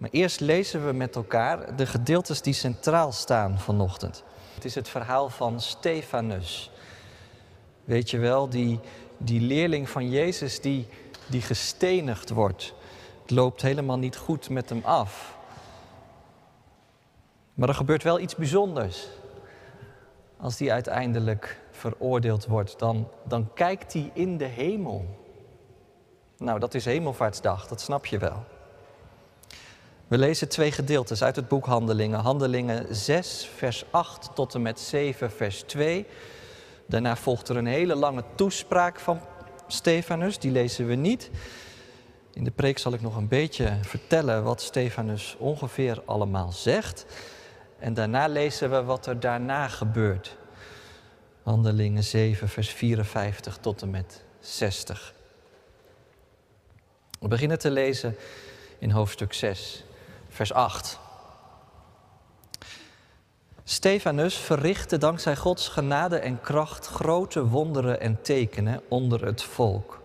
Maar eerst lezen we met elkaar de gedeeltes die centraal staan vanochtend. Het is het verhaal van Stefanus. Weet je wel, die, die leerling van Jezus die, die gestenigd wordt. Het loopt helemaal niet goed met hem af. Maar er gebeurt wel iets bijzonders. Als die uiteindelijk veroordeeld wordt, dan, dan kijkt hij in de hemel. Nou, dat is Hemelvaartsdag, dat snap je wel. We lezen twee gedeeltes uit het boek Handelingen. Handelingen 6, vers 8 tot en met 7, vers 2. Daarna volgt er een hele lange toespraak van Stefanus, die lezen we niet. In de preek zal ik nog een beetje vertellen wat Stefanus ongeveer allemaal zegt. En daarna lezen we wat er daarna gebeurt. Handelingen 7, vers 54 tot en met 60. We beginnen te lezen in hoofdstuk 6, vers 8. Stefanus verrichtte dankzij Gods genade en kracht grote wonderen en tekenen onder het volk.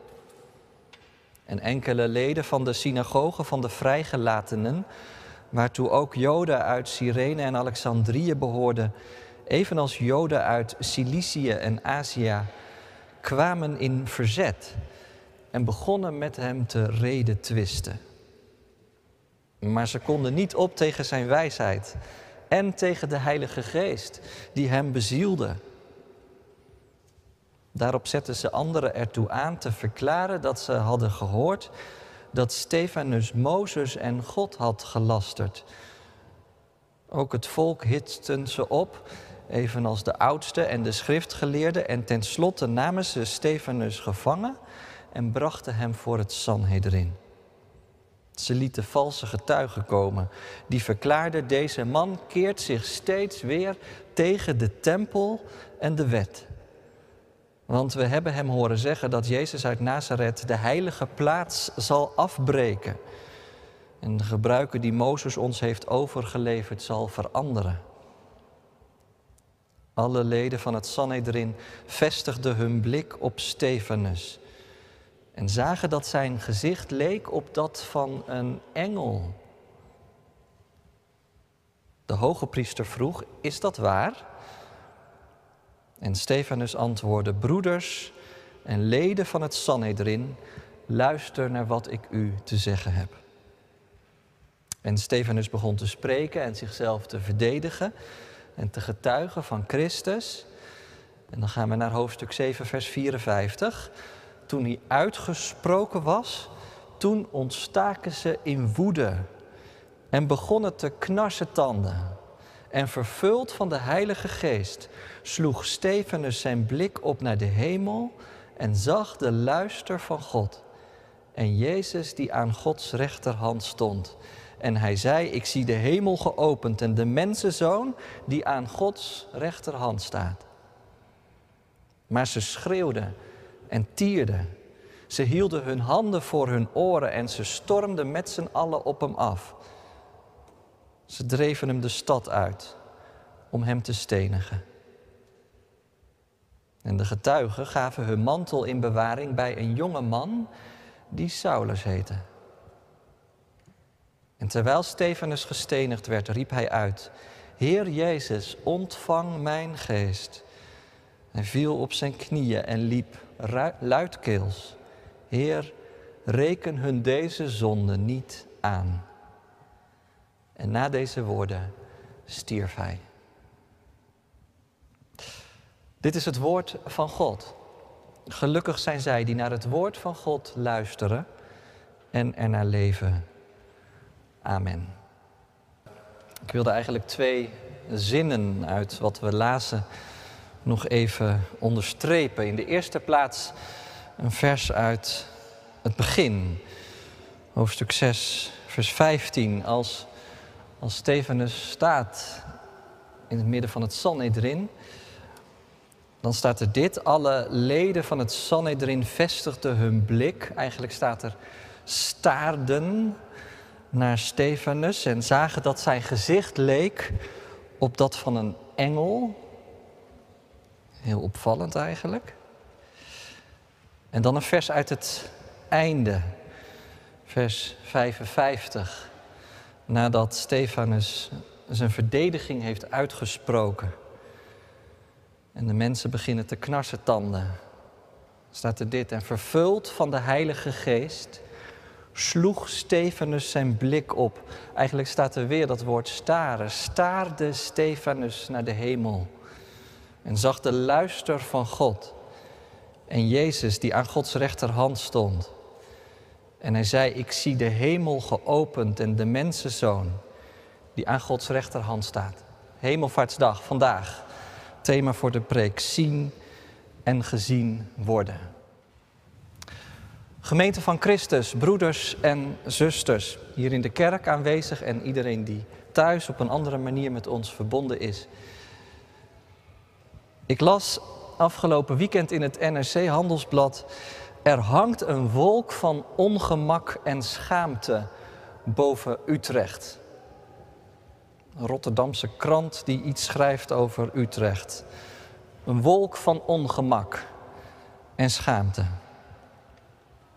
En enkele leden van de synagoge van de vrijgelatenen, waartoe ook Joden uit Cyrene en Alexandrië behoorden, evenals Joden uit Cilicië en Azië, kwamen in verzet en begonnen met hem te reden twisten. Maar ze konden niet op tegen zijn wijsheid en tegen de Heilige Geest die hem bezielde. Daarop zetten ze anderen ertoe aan te verklaren dat ze hadden gehoord dat Stefanus Mozes en God had gelasterd. Ook het volk hitsten ze op, evenals de oudste en de schriftgeleerden, en tenslotte namen ze Stefanus gevangen en brachten hem voor het Sanhedrin. Ze lieten valse getuigen komen. Die verklaarden, deze man keert zich steeds weer tegen de tempel en de wet. Want we hebben hem horen zeggen dat Jezus uit Nazareth de heilige plaats zal afbreken. En de gebruiken die Mozes ons heeft overgeleverd zal veranderen. Alle leden van het Sanhedrin vestigden hun blik op Stefanus en zagen dat zijn gezicht leek op dat van een engel. De hoge priester vroeg: Is dat waar? En Stefanus antwoordde: Broeders en leden van het Sanhedrin, luister naar wat ik u te zeggen heb. En Stefanus begon te spreken en zichzelf te verdedigen en te getuigen van Christus. En dan gaan we naar hoofdstuk 7, vers 54 toen hij uitgesproken was, toen ontstaken ze in woede en begonnen te knarsen tanden. En vervuld van de Heilige Geest sloeg Stefanus zijn blik op naar de hemel en zag de luister van God. En Jezus die aan Gods rechterhand stond. En hij zei, ik zie de hemel geopend en de mensenzoon die aan Gods rechterhand staat. Maar ze schreeuwden en tierden. Ze hielden hun handen voor hun oren en ze stormden met z'n allen op hem af. Ze dreven hem de stad uit om hem te stenigen. En de getuigen gaven hun mantel in bewaring bij een jonge man die Saulus heette. En terwijl Stefanus gestenigd werd, riep hij uit: Heer Jezus, ontvang mijn geest. Hij viel op zijn knieën en liep luidkeels: Heer, reken hun deze zonde niet aan. En na deze woorden stierf hij. Dit is het woord van God. Gelukkig zijn zij die naar het woord van God luisteren en ernaar leven. Amen. Ik wilde eigenlijk twee zinnen uit wat we lazen nog even onderstrepen. In de eerste plaats een vers uit het begin, hoofdstuk 6, vers 15. Als, als Stefanus staat in het midden van het Sanhedrin, dan staat er dit. Alle leden van het Sanhedrin vestigden hun blik. Eigenlijk staat er staarden naar Stefanus en zagen dat zijn gezicht leek op dat van een engel. Heel opvallend eigenlijk. En dan een vers uit het einde, vers 55. nadat Stefanus zijn verdediging heeft uitgesproken. En de mensen beginnen te knarsen tanden. Staat er dit, en vervuld van de Heilige Geest sloeg Stefanus zijn blik op. Eigenlijk staat er weer dat woord staren. Staarde Stefanus naar de hemel en zag de luister van God en Jezus die aan Gods rechterhand stond. En hij zei, ik zie de hemel geopend en de mensenzoon die aan Gods rechterhand staat. Hemelvaartsdag, vandaag. Thema voor de preek, zien en gezien worden. Gemeente van Christus, broeders en zusters, hier in de kerk aanwezig en iedereen die thuis op een andere manier met ons verbonden is. Ik las afgelopen weekend in het NRC Handelsblad. Er hangt een wolk van ongemak en schaamte boven Utrecht. Een Rotterdamse krant die iets schrijft over Utrecht. Een wolk van ongemak en schaamte.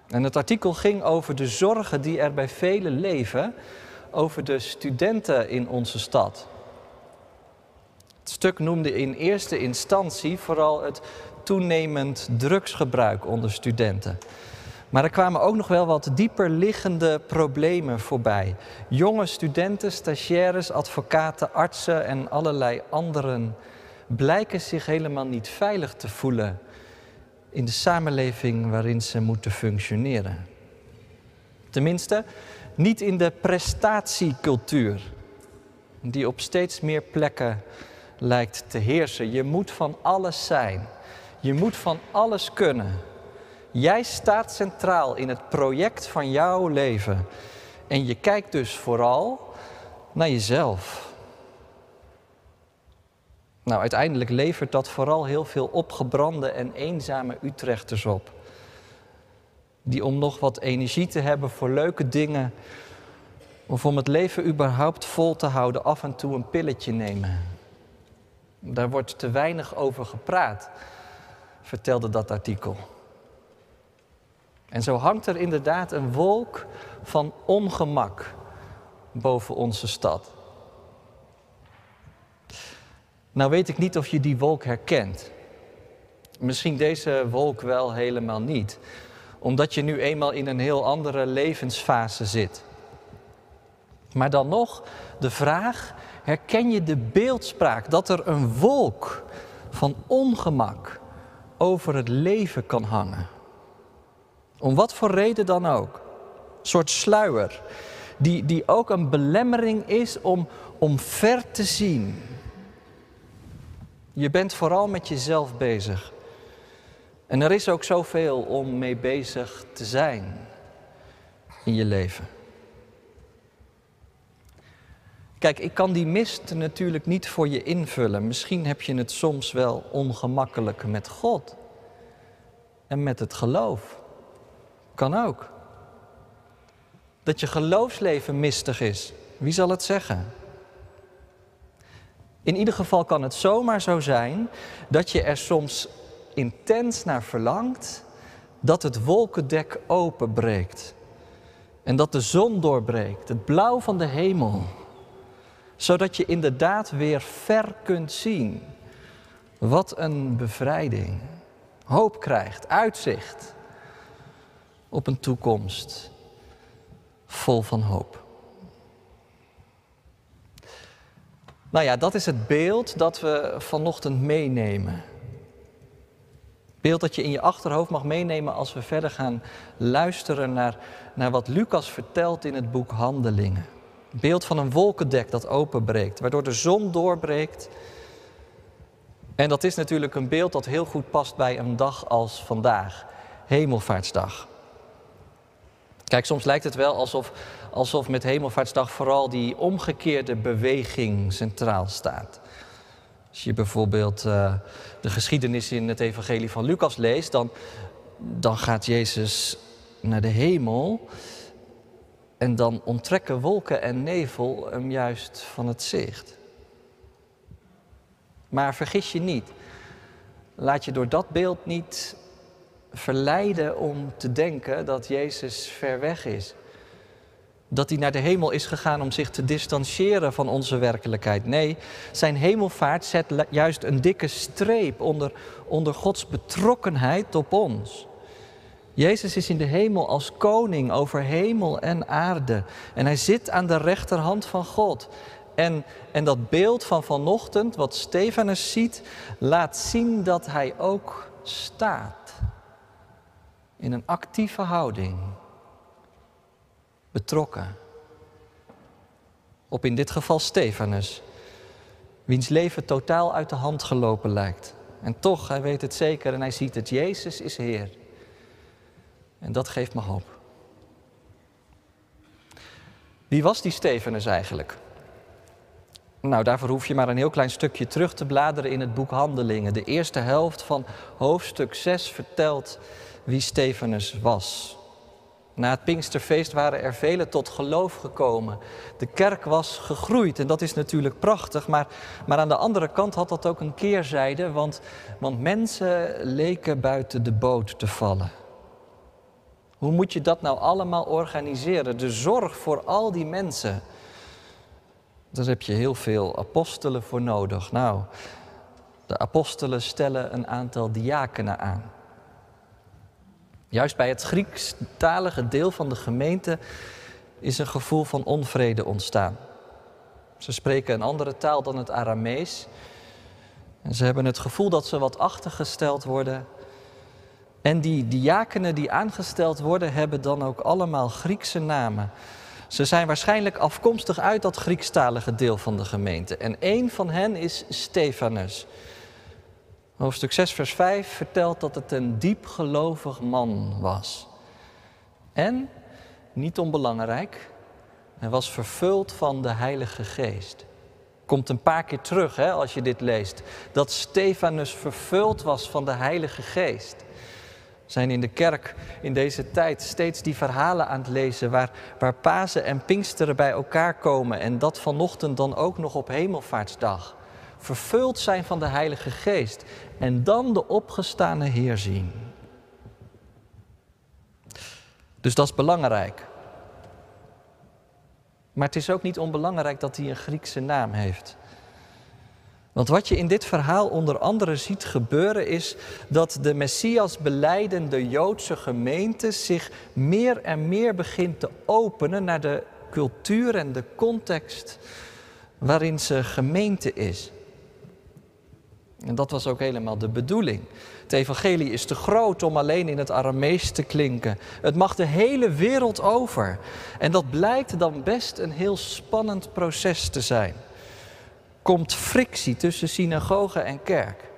En het artikel ging over de zorgen die er bij velen leven over de studenten in onze stad. Stuk noemde in eerste instantie vooral het toenemend drugsgebruik onder studenten. Maar er kwamen ook nog wel wat dieper liggende problemen voorbij. Jonge studenten, stagiaires, advocaten, artsen en allerlei anderen blijken zich helemaal niet veilig te voelen in de samenleving waarin ze moeten functioneren. Tenminste, niet in de prestatiecultuur, die op steeds meer plekken lijkt te heersen. Je moet van alles zijn. Je moet van alles kunnen. Jij staat centraal in het project van jouw leven. En je kijkt dus vooral naar jezelf. Nou, uiteindelijk levert dat vooral heel veel opgebrande en eenzame Utrechters op. Die om nog wat energie te hebben voor leuke dingen, of om het leven überhaupt vol te houden, af en toe een pilletje nemen. Daar wordt te weinig over gepraat, vertelde dat artikel. En zo hangt er inderdaad een wolk van ongemak boven onze stad. Nou weet ik niet of je die wolk herkent. Misschien deze wolk wel helemaal niet, omdat je nu eenmaal in een heel andere levensfase zit. Maar dan nog de vraag: herken je de beeldspraak dat er een wolk van ongemak over het leven kan hangen? Om wat voor reden dan ook. Een soort sluier, die, die ook een belemmering is om, om ver te zien je bent vooral met jezelf bezig. En er is ook zoveel om mee bezig te zijn in je leven. Kijk, ik kan die mist natuurlijk niet voor je invullen. Misschien heb je het soms wel ongemakkelijk met God en met het geloof. Kan ook. Dat je geloofsleven mistig is. Wie zal het zeggen? In ieder geval kan het zomaar zo zijn dat je er soms intens naar verlangt dat het wolkendek openbreekt. En dat de zon doorbreekt, het blauw van de hemel. Zodat je inderdaad weer ver kunt zien. Wat een bevrijding. Hoop krijgt, uitzicht op een toekomst vol van hoop. Nou ja, dat is het beeld dat we vanochtend meenemen. Beeld dat je in je achterhoofd mag meenemen als we verder gaan luisteren naar, naar wat Lucas vertelt in het boek Handelingen. Beeld van een wolkendek dat openbreekt, waardoor de zon doorbreekt. En dat is natuurlijk een beeld dat heel goed past bij een dag als vandaag, Hemelvaartsdag. Kijk, soms lijkt het wel alsof, alsof met Hemelvaartsdag vooral die omgekeerde beweging centraal staat. Als je bijvoorbeeld uh, de geschiedenis in het Evangelie van Lucas leest, dan, dan gaat Jezus naar de hemel en dan onttrekken wolken en nevel hem juist van het zicht. Maar vergis je niet, laat je door dat beeld niet verleiden om te denken dat Jezus ver weg is. Dat hij naar de hemel is gegaan om zich te distancieren van onze werkelijkheid. Nee, zijn hemelvaart zet juist een dikke streep onder, onder Gods betrokkenheid op ons. Jezus is in de hemel als koning over hemel en aarde. En hij zit aan de rechterhand van God. En, en dat beeld van vanochtend, wat Stefanus ziet, laat zien dat hij ook staat. In een actieve houding. Betrokken. Op in dit geval Stefanus, wiens leven totaal uit de hand gelopen lijkt. En toch, hij weet het zeker en hij ziet het, Jezus is Heer. En dat geeft me hoop. Wie was die Stefanus eigenlijk? Nou, daarvoor hoef je maar een heel klein stukje terug te bladeren in het boek Handelingen. De eerste helft van hoofdstuk 6 vertelt wie Stefanus was. Na het Pinksterfeest waren er velen tot geloof gekomen. De kerk was gegroeid en dat is natuurlijk prachtig, maar, maar aan de andere kant had dat ook een keerzijde, want, want mensen leken buiten de boot te vallen. Hoe moet je dat nou allemaal organiseren? De zorg voor al die mensen. Daar heb je heel veel apostelen voor nodig. Nou, de apostelen stellen een aantal diakenen aan. Juist bij het Griekstalige deel van de gemeente is een gevoel van onvrede ontstaan. Ze spreken een andere taal dan het Aramees. En ze hebben het gevoel dat ze wat achtergesteld worden en die diakenen die aangesteld worden, hebben dan ook allemaal Griekse namen. Ze zijn waarschijnlijk afkomstig uit dat Griekstalige deel van de gemeente. En één van hen is Stefanus. Hoofdstuk 6, vers 5 vertelt dat het een diepgelovig man was. En, niet onbelangrijk, hij was vervuld van de Heilige Geest. Komt een paar keer terug hè, als je dit leest. Dat Stefanus vervuld was van de Heilige Geest zijn in de kerk in deze tijd steeds die verhalen aan het lezen waar, waar Pasen en Pinksteren bij elkaar komen en dat vanochtend dan ook nog op Hemelvaartsdag. Vervuld zijn van de Heilige Geest en dan de opgestane Heer zien. Dus dat is belangrijk. Maar het is ook niet onbelangrijk dat hij een Griekse naam heeft. Want wat je in dit verhaal onder andere ziet gebeuren is dat de Messias beleidende Joodse gemeente zich meer en meer begint te openen naar de cultuur en de context waarin ze gemeente is. En dat was ook helemaal de bedoeling. Het evangelie is te groot om alleen in het Aramees te klinken. Het mag de hele wereld over. En dat blijkt dan best een heel spannend proces te zijn komt frictie tussen synagoge en kerk.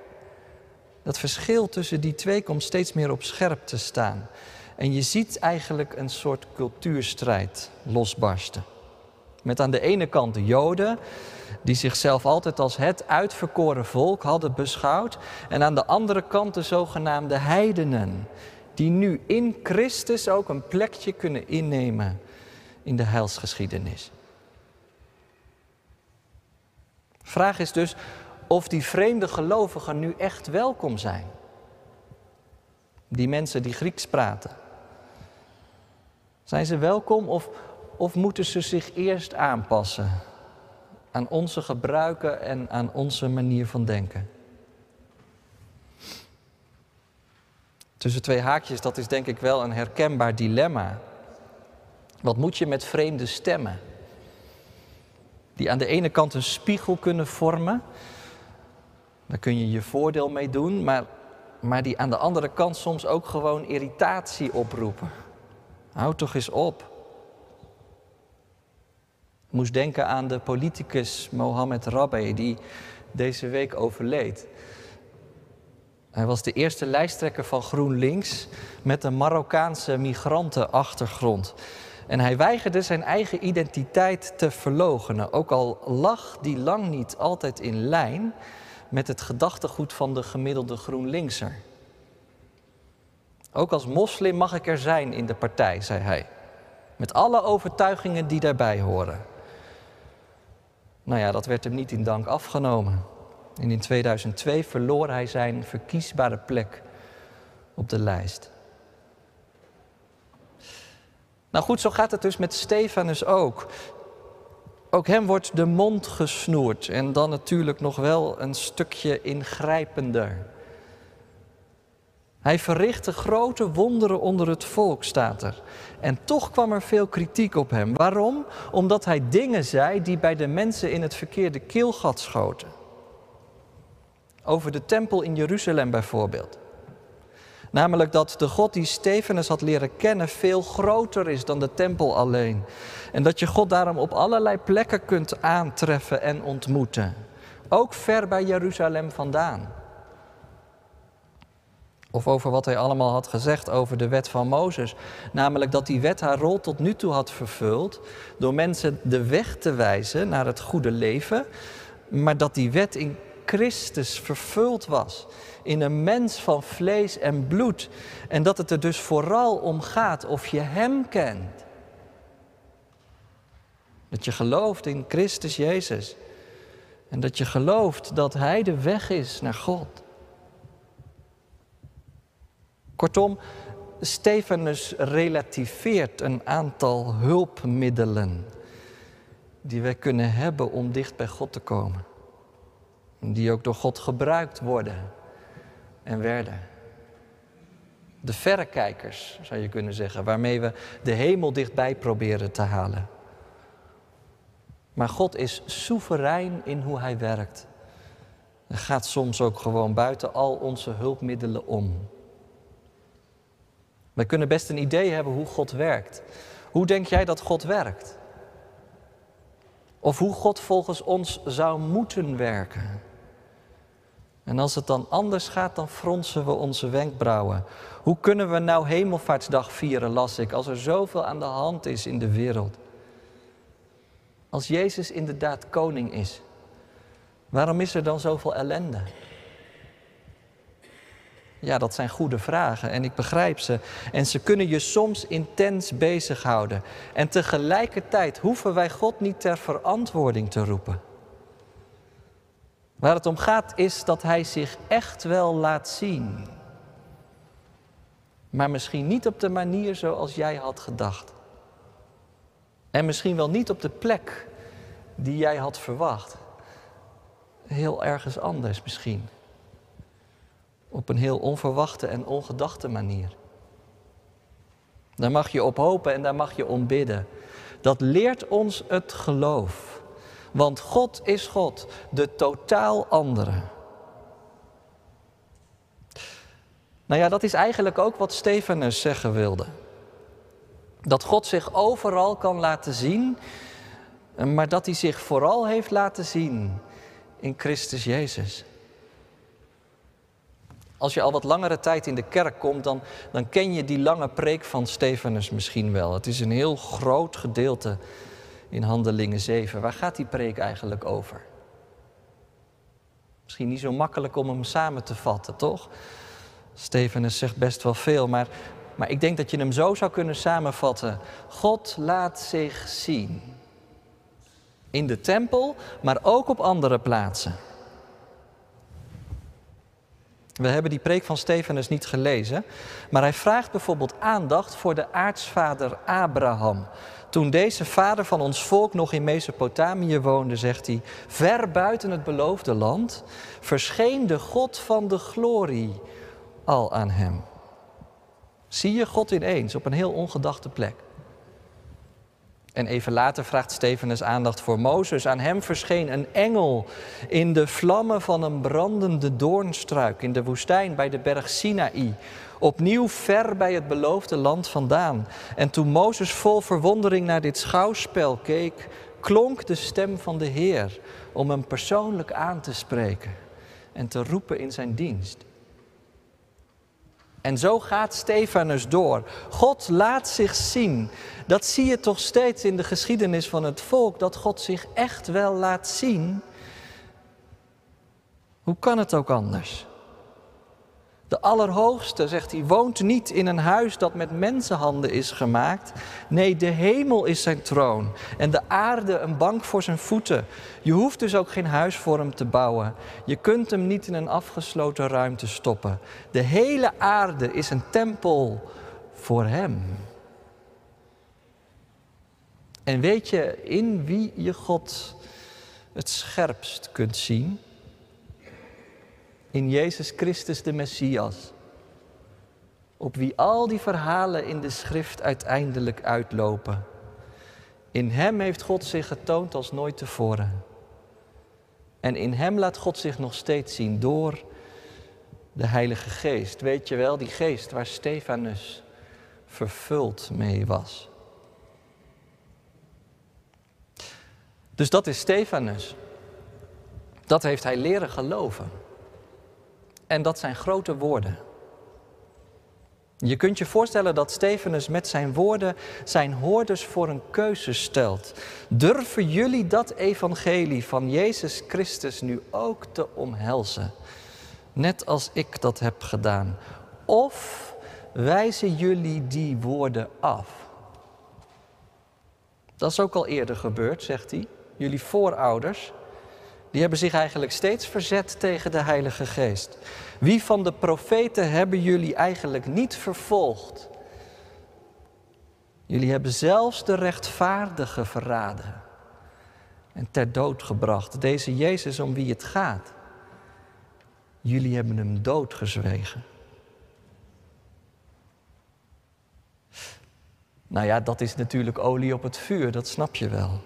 Dat verschil tussen die twee komt steeds meer op scherp te staan. En je ziet eigenlijk een soort cultuurstrijd losbarsten. Met aan de ene kant de Joden, die zichzelf altijd als het uitverkoren volk hadden beschouwd. En aan de andere kant de zogenaamde heidenen, die nu in Christus ook een plekje kunnen innemen in de heilsgeschiedenis. Vraag is dus of die vreemde gelovigen nu echt welkom zijn. Die mensen die Grieks praten. Zijn ze welkom of, of moeten ze zich eerst aanpassen aan onze gebruiken en aan onze manier van denken? Tussen twee haakjes, dat is denk ik wel een herkenbaar dilemma. Wat moet je met vreemde stemmen? Die aan de ene kant een spiegel kunnen vormen. Daar kun je je voordeel mee doen, maar, maar die aan de andere kant soms ook gewoon irritatie oproepen. Houd toch eens op. Ik moest denken aan de politicus Mohammed Rabbe, die deze week overleed. Hij was de eerste lijsttrekker van GroenLinks met een Marokkaanse migrantenachtergrond. En hij weigerde zijn eigen identiteit te verlogenen, ook al lag die lang niet altijd in lijn met het gedachtegoed van de gemiddelde GroenLinkser. Ook als moslim mag ik er zijn in de partij, zei hij, met alle overtuigingen die daarbij horen. Nou ja, dat werd hem niet in dank afgenomen. En in 2002 verloor hij zijn verkiesbare plek op de lijst. Nou goed, zo gaat het dus met Stefanus ook. Ook hem wordt de mond gesnoerd en dan natuurlijk nog wel een stukje ingrijpender. Hij verrichtte grote wonderen onder het volk, staat er. En toch kwam er veel kritiek op hem. Waarom? Omdat hij dingen zei die bij de mensen in het verkeerde keelgat schoten. Over de tempel in Jeruzalem bijvoorbeeld. Namelijk dat de God die Stefanus had leren kennen veel groter is dan de tempel alleen. En dat je God daarom op allerlei plekken kunt aantreffen en ontmoeten. Ook ver bij Jeruzalem vandaan. Of over wat hij allemaal had gezegd over de wet van Mozes. Namelijk dat die wet haar rol tot nu toe had vervuld door mensen de weg te wijzen naar het goede leven. Maar dat die wet in Christus vervuld was. In een mens van vlees en bloed. En dat het er dus vooral om gaat of je Hem kent. Dat je gelooft in Christus Jezus. En dat je gelooft dat Hij de weg is naar God. Kortom, Stefanus relativeert een aantal hulpmiddelen die wij kunnen hebben om dicht bij God te komen. Die ook door God gebruikt worden en werden. De verrekijkers, zou je kunnen zeggen, waarmee we de hemel dichtbij proberen te halen. Maar God is soeverein in hoe Hij werkt. Hij gaat soms ook gewoon buiten al onze hulpmiddelen om. Wij kunnen best een idee hebben hoe God werkt. Hoe denk jij dat God werkt? Of hoe God volgens ons zou moeten werken? En als het dan anders gaat, dan fronsen we onze wenkbrauwen. Hoe kunnen we nou Hemelvaartsdag vieren, las ik, als er zoveel aan de hand is in de wereld? Als Jezus inderdaad koning is, waarom is er dan zoveel ellende? Ja, dat zijn goede vragen en ik begrijp ze. En ze kunnen je soms intens bezighouden. En tegelijkertijd hoeven wij God niet ter verantwoording te roepen. Waar het om gaat is dat Hij zich echt wel laat zien. Maar misschien niet op de manier zoals jij had gedacht. En misschien wel niet op de plek die jij had verwacht. Heel ergens anders misschien op een heel onverwachte en ongedachte manier. Daar mag je op hopen en daar mag je om bidden. Dat leert ons het geloof. Want God is God, de totaal andere. Nou ja, dat is eigenlijk ook wat Stefanus zeggen wilde. Dat God zich overal kan laten zien, maar dat hij zich vooral heeft laten zien in Christus Jezus. Als je al wat langere tijd in de kerk komt, dan, dan ken je die lange preek van Stefanus misschien wel. Het is een heel groot gedeelte in Handelingen 7. Waar gaat die preek eigenlijk over? Misschien niet zo makkelijk om hem samen te vatten, toch? Stefanus zegt best wel veel, maar, maar ik denk dat je hem zo zou kunnen samenvatten. God laat zich zien. In de tempel, maar ook op andere plaatsen. We hebben die preek van Stefanus niet gelezen, maar hij vraagt bijvoorbeeld aandacht voor de aartsvader Abraham. Toen deze vader van ons volk nog in Mesopotamië woonde, zegt hij, ver buiten het beloofde land verscheen de God van de glorie al aan hem. Zie je God ineens op een heel ongedachte plek. En even later vraagt Stefanus aandacht voor Mozes. Aan hem verscheen een engel in de vlammen van een brandende doornstruik in de woestijn bij de berg Sinaï. Opnieuw ver bij het beloofde land vandaan. En toen Mozes vol verwondering naar dit schouwspel keek, klonk de stem van de Heer om hem persoonlijk aan te spreken en te roepen in zijn dienst. En zo gaat Stefanus door. God laat zich zien. Dat zie je toch steeds in de geschiedenis van het volk, dat God zich echt wel laat zien. Hoe kan het ook anders? De Allerhoogste, zegt hij, woont niet in een huis dat met mensenhanden is gemaakt. Nee, de hemel is zijn troon en de aarde een bank voor zijn voeten. Je hoeft dus ook geen huis voor hem te bouwen. Je kunt hem niet in een afgesloten ruimte stoppen. De hele aarde is een tempel voor hem. En weet je in wie je God het scherpst kunt zien? In Jezus Christus de Messias. Op wie al die verhalen in de schrift uiteindelijk uitlopen. In Hem heeft God zich getoond als nooit tevoren. En in Hem laat God zich nog steeds zien door de Heilige Geest. Weet je wel, die geest waar Stefanus vervuld mee was. Dus dat is Stefanus. Dat heeft hij leren geloven. En dat zijn grote woorden. Je kunt je voorstellen dat Stefanus met zijn woorden zijn hoorders voor een keuze stelt. Durven jullie dat evangelie van Jezus Christus nu ook te omhelzen? Net als ik dat heb gedaan. Of wijzen jullie die woorden af? Dat is ook al eerder gebeurd, zegt hij. Jullie voorouders, die hebben zich eigenlijk steeds verzet tegen de Heilige Geest. Wie van de profeten hebben jullie eigenlijk niet vervolgd? Jullie hebben zelfs de rechtvaardige verraden en ter dood gebracht. Deze Jezus om wie het gaat. Jullie hebben hem doodgezwegen. Nou ja, dat is natuurlijk olie op het vuur, dat snap je wel.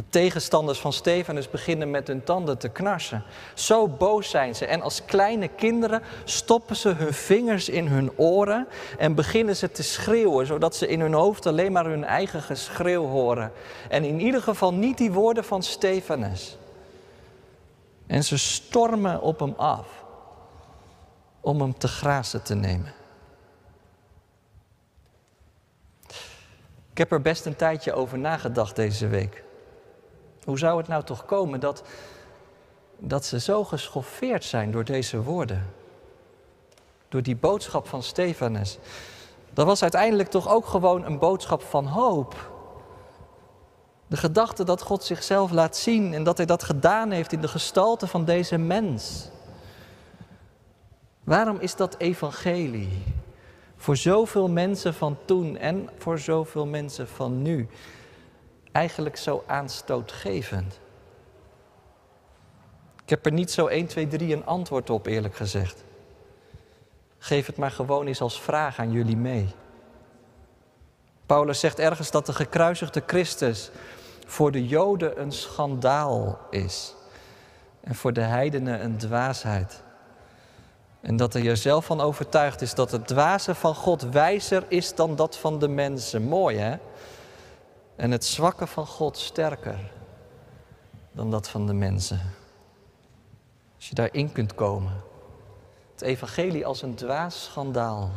De tegenstanders van Stefanus beginnen met hun tanden te knarsen. Zo boos zijn ze. En als kleine kinderen stoppen ze hun vingers in hun oren en beginnen ze te schreeuwen, zodat ze in hun hoofd alleen maar hun eigen geschreeuw horen. En in ieder geval niet die woorden van Stefanus. En ze stormen op hem af om hem te grazen te nemen. Ik heb er best een tijdje over nagedacht deze week. Hoe zou het nou toch komen dat, dat ze zo geschoffeerd zijn door deze woorden? Door die boodschap van Stefanus. Dat was uiteindelijk toch ook gewoon een boodschap van hoop. De gedachte dat God zichzelf laat zien en dat Hij dat gedaan heeft in de gestalte van deze mens. Waarom is dat evangelie voor zoveel mensen van toen en voor zoveel mensen van nu eigenlijk zo aanstootgevend? Ik heb er niet zo 1, 2, 3 een antwoord op, eerlijk gezegd. Geef het maar gewoon eens als vraag aan jullie mee. Paulus zegt ergens dat de gekruisigde Christus voor de Joden een schandaal is en voor de heidenen een dwaasheid. En dat hij er zelf van overtuigd is dat het dwaze van God wijzer is dan dat van de mensen. Mooi hè? En het zwakke van God sterker dan dat van de mensen. Als je daarin kunt komen. Het evangelie als een dwaas schandaal.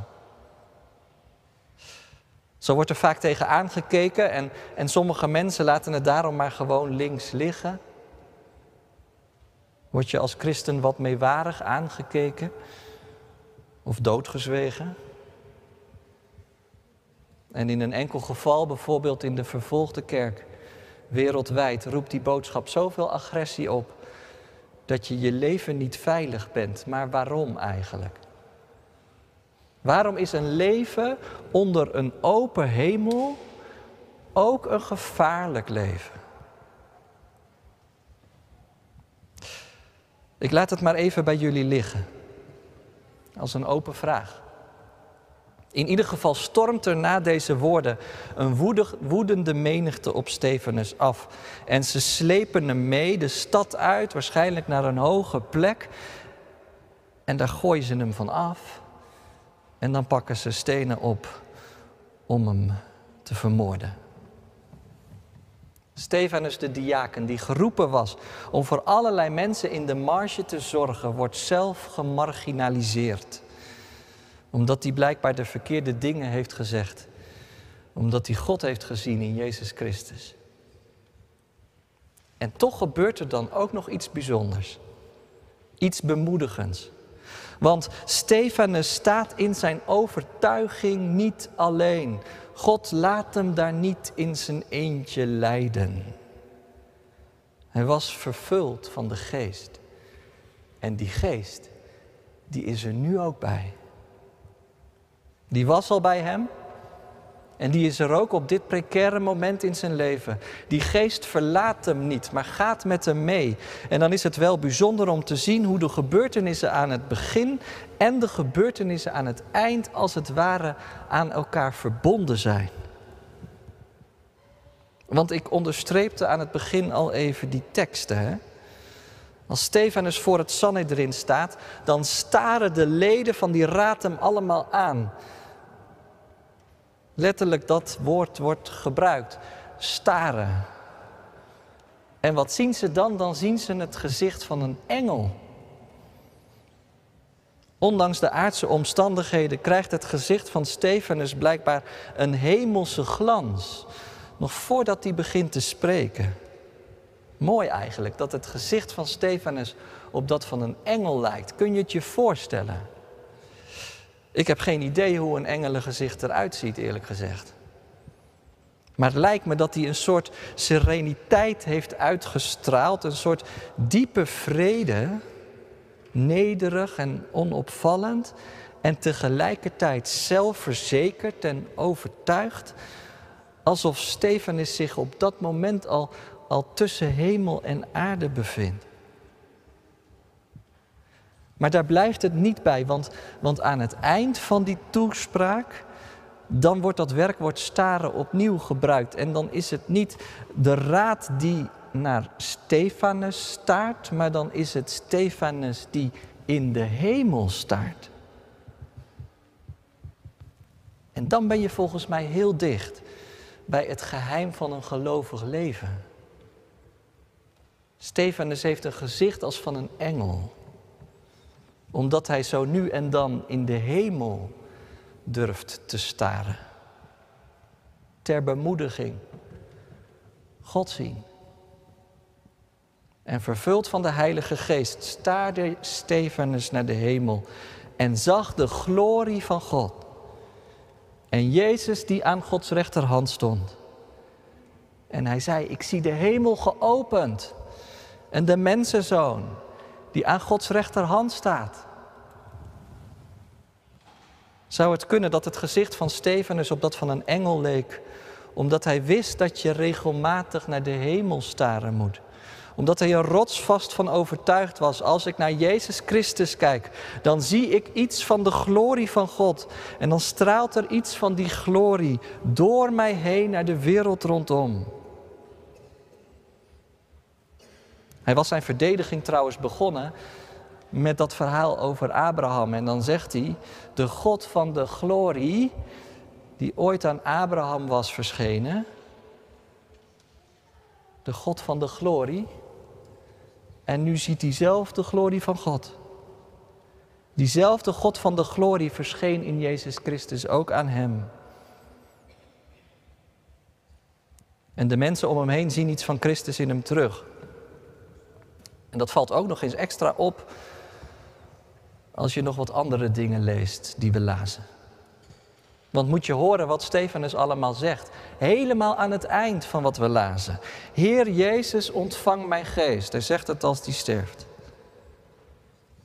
Zo wordt er vaak tegen aangekeken en, en sommige mensen laten het daarom maar gewoon links liggen. Word je als christen wat meewarig aangekeken of doodgezwegen? En in een enkel geval, bijvoorbeeld in de vervolgde kerk, wereldwijd, roept die boodschap zoveel agressie op dat je je leven niet veilig bent. Maar waarom eigenlijk? Waarom is een leven onder een open hemel ook een gevaarlijk leven? Ik laat het maar even bij jullie liggen. Als een open vraag. In ieder geval stormt er na deze woorden een woedende menigte op Stefanus af. En ze slepen hem mee de stad uit, waarschijnlijk naar een hoge plek. En daar gooien ze hem van af. En dan pakken ze stenen op om hem te vermoorden. Stefanus de diaken, die geroepen was om voor allerlei mensen in de marge te zorgen, wordt zelf gemarginaliseerd. Omdat hij blijkbaar de verkeerde dingen heeft gezegd. Omdat hij God heeft gezien in Jezus Christus. En toch gebeurt er dan ook nog iets bijzonders. Iets bemoedigends. Want Stefanus staat in zijn overtuiging niet alleen. God laat hem daar niet in zijn eentje leiden. Hij was vervuld van de geest. En die geest, die is er nu ook bij. Die was al bij hem En die is er ook op dit precaire moment in zijn leven. Die geest verlaat hem niet, maar gaat met hem mee. En dan is het wel bijzonder om te zien hoe de gebeurtenissen aan het begin en de gebeurtenissen aan het eind als het ware aan elkaar verbonden zijn. Want ik onderstreepte aan het begin al even die teksten. Hè? Als Stefanus voor het Sanhedrin staat, dan staren de leden van die raad hem allemaal aan. Letterlijk dat woord wordt gebruikt. Staren. En wat zien ze dan? Dan zien ze het gezicht van een engel. Ondanks de aardse omstandigheden krijgt het gezicht van Stefanus blijkbaar een hemelse glans. Nog voordat hij begint te spreken. Mooi eigenlijk dat het gezicht van Stefanus op dat van een engel lijkt. Kun je het je voorstellen? Ik heb geen idee hoe een engelengezicht eruit ziet, eerlijk gezegd. Maar het lijkt me dat hij een soort sereniteit heeft uitgestraald, een soort diepe vrede, nederig en onopvallend en tegelijkertijd zelfverzekerd en overtuigd, alsof Stefanus zich op dat moment al, al tussen hemel en aarde bevindt. Maar daar blijft het niet bij, want, want aan het eind van die toespraak, dan wordt dat werkwoord staren opnieuw gebruikt. En dan is het niet de raad die naar Stefanus staart, maar dan is het Stefanus die in de hemel staart. En dan ben je volgens mij heel dicht bij het geheim van een gelovig leven. Stefanus heeft een gezicht als van een engel omdat hij zo nu en dan in de hemel durft te staren. Ter bemoediging. God zien. En vervuld van de Heilige Geest staarde Stefanus naar de hemel en zag de glorie van God. En Jezus die aan Gods rechterhand stond. En hij zei, ik zie de hemel geopend en de mensenzoon die aan Gods rechterhand staat. Zou het kunnen dat het gezicht van Stefanus op dat van een engel leek, omdat hij wist dat je regelmatig naar de hemel staren moet? Omdat hij er rotsvast van overtuigd was, als ik naar Jezus Christus kijk, dan zie ik iets van de glorie van God. En dan straalt er iets van die glorie door mij heen naar de wereld rondom. Hij was zijn verdediging trouwens begonnen met dat verhaal over Abraham. En dan zegt hij, de God van de glorie, die ooit aan Abraham was verschenen, de God van de glorie, en nu ziet hij zelf de glorie van God. Diezelfde God van de glorie verscheen in Jezus Christus ook aan hem. En de mensen om hem heen zien iets van Christus in hem terug. En dat valt ook nog eens extra op als je nog wat andere dingen leest die we lazen. Want moet je horen wat Stefanus allemaal zegt. Helemaal aan het eind van wat we lazen. Heer Jezus, ontvang mijn geest. Hij zegt het als die sterft.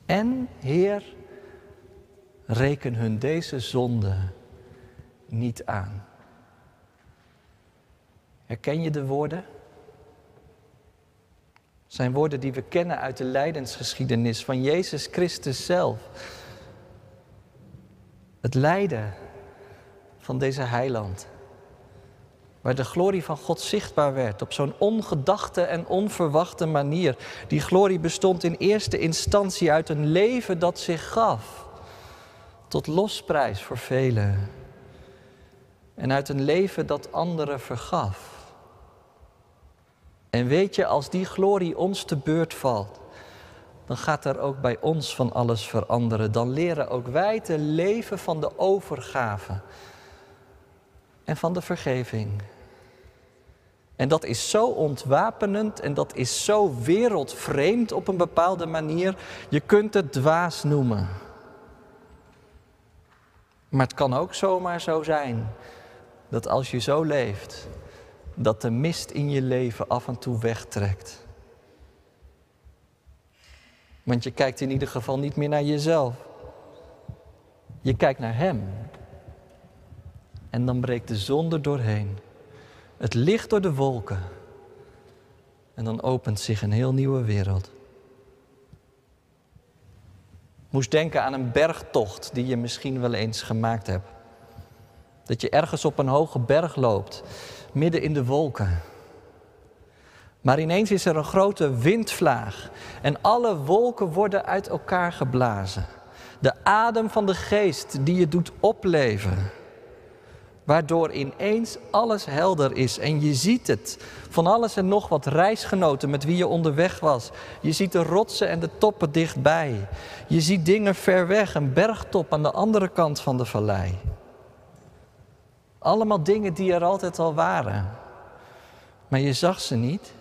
En Heer, reken hun deze zonde niet aan. Herken je de woorden? Zijn woorden die we kennen uit de lijdensgeschiedenis van Jezus Christus zelf. Het lijden van deze heiland. Waar de glorie van God zichtbaar werd op zo'n ongedachte en onverwachte manier. Die glorie bestond in eerste instantie uit een leven dat zich gaf. Tot losprijs voor velen. En uit een leven dat anderen vergaf. En weet je, als die glorie ons te beurt valt, dan gaat er ook bij ons van alles veranderen. Dan leren ook wij te leven van de overgave en van de vergeving. En dat is zo ontwapenend en dat is zo wereldvreemd op een bepaalde manier. Je kunt het dwaas noemen. Maar het kan ook zomaar zo zijn dat als je zo leeft, dat de mist in je leven af en toe wegtrekt. Want je kijkt in ieder geval niet meer naar jezelf. Je kijkt naar Hem. En dan breekt de zon er doorheen. Het licht door de wolken. En dan opent zich een heel nieuwe wereld. Moest denken aan een bergtocht die je misschien wel eens gemaakt hebt. Dat je ergens op een hoge berg loopt, midden in de wolken. Maar ineens is er een grote windvlaag en alle wolken worden uit elkaar geblazen. De adem van de geest die je doet opleven. Waardoor ineens alles helder is en je ziet het. Van alles en nog wat reisgenoten met wie je onderweg was. Je ziet de rotsen en de toppen dichtbij. Je ziet dingen ver weg, een bergtop aan de andere kant van de vallei. Allemaal dingen die er altijd al waren. Maar je zag ze niet.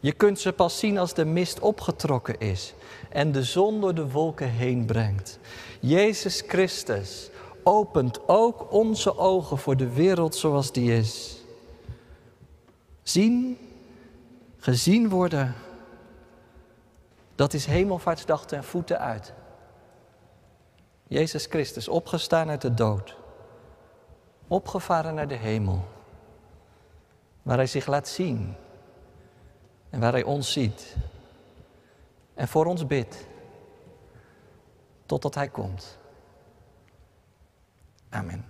Je kunt ze pas zien als de mist opgetrokken is en de zon door de wolken heen brengt. Jezus Christus opent ook onze ogen voor de wereld zoals die is. Zien, gezien worden, dat is hemelvaartsdag ten voeten uit. Jezus Christus opgestaan uit de dood, opgevaren naar de hemel, waar Hij zich laat zien en waar Hij ons ziet en voor ons bidt, totdat Hij komt. Amen.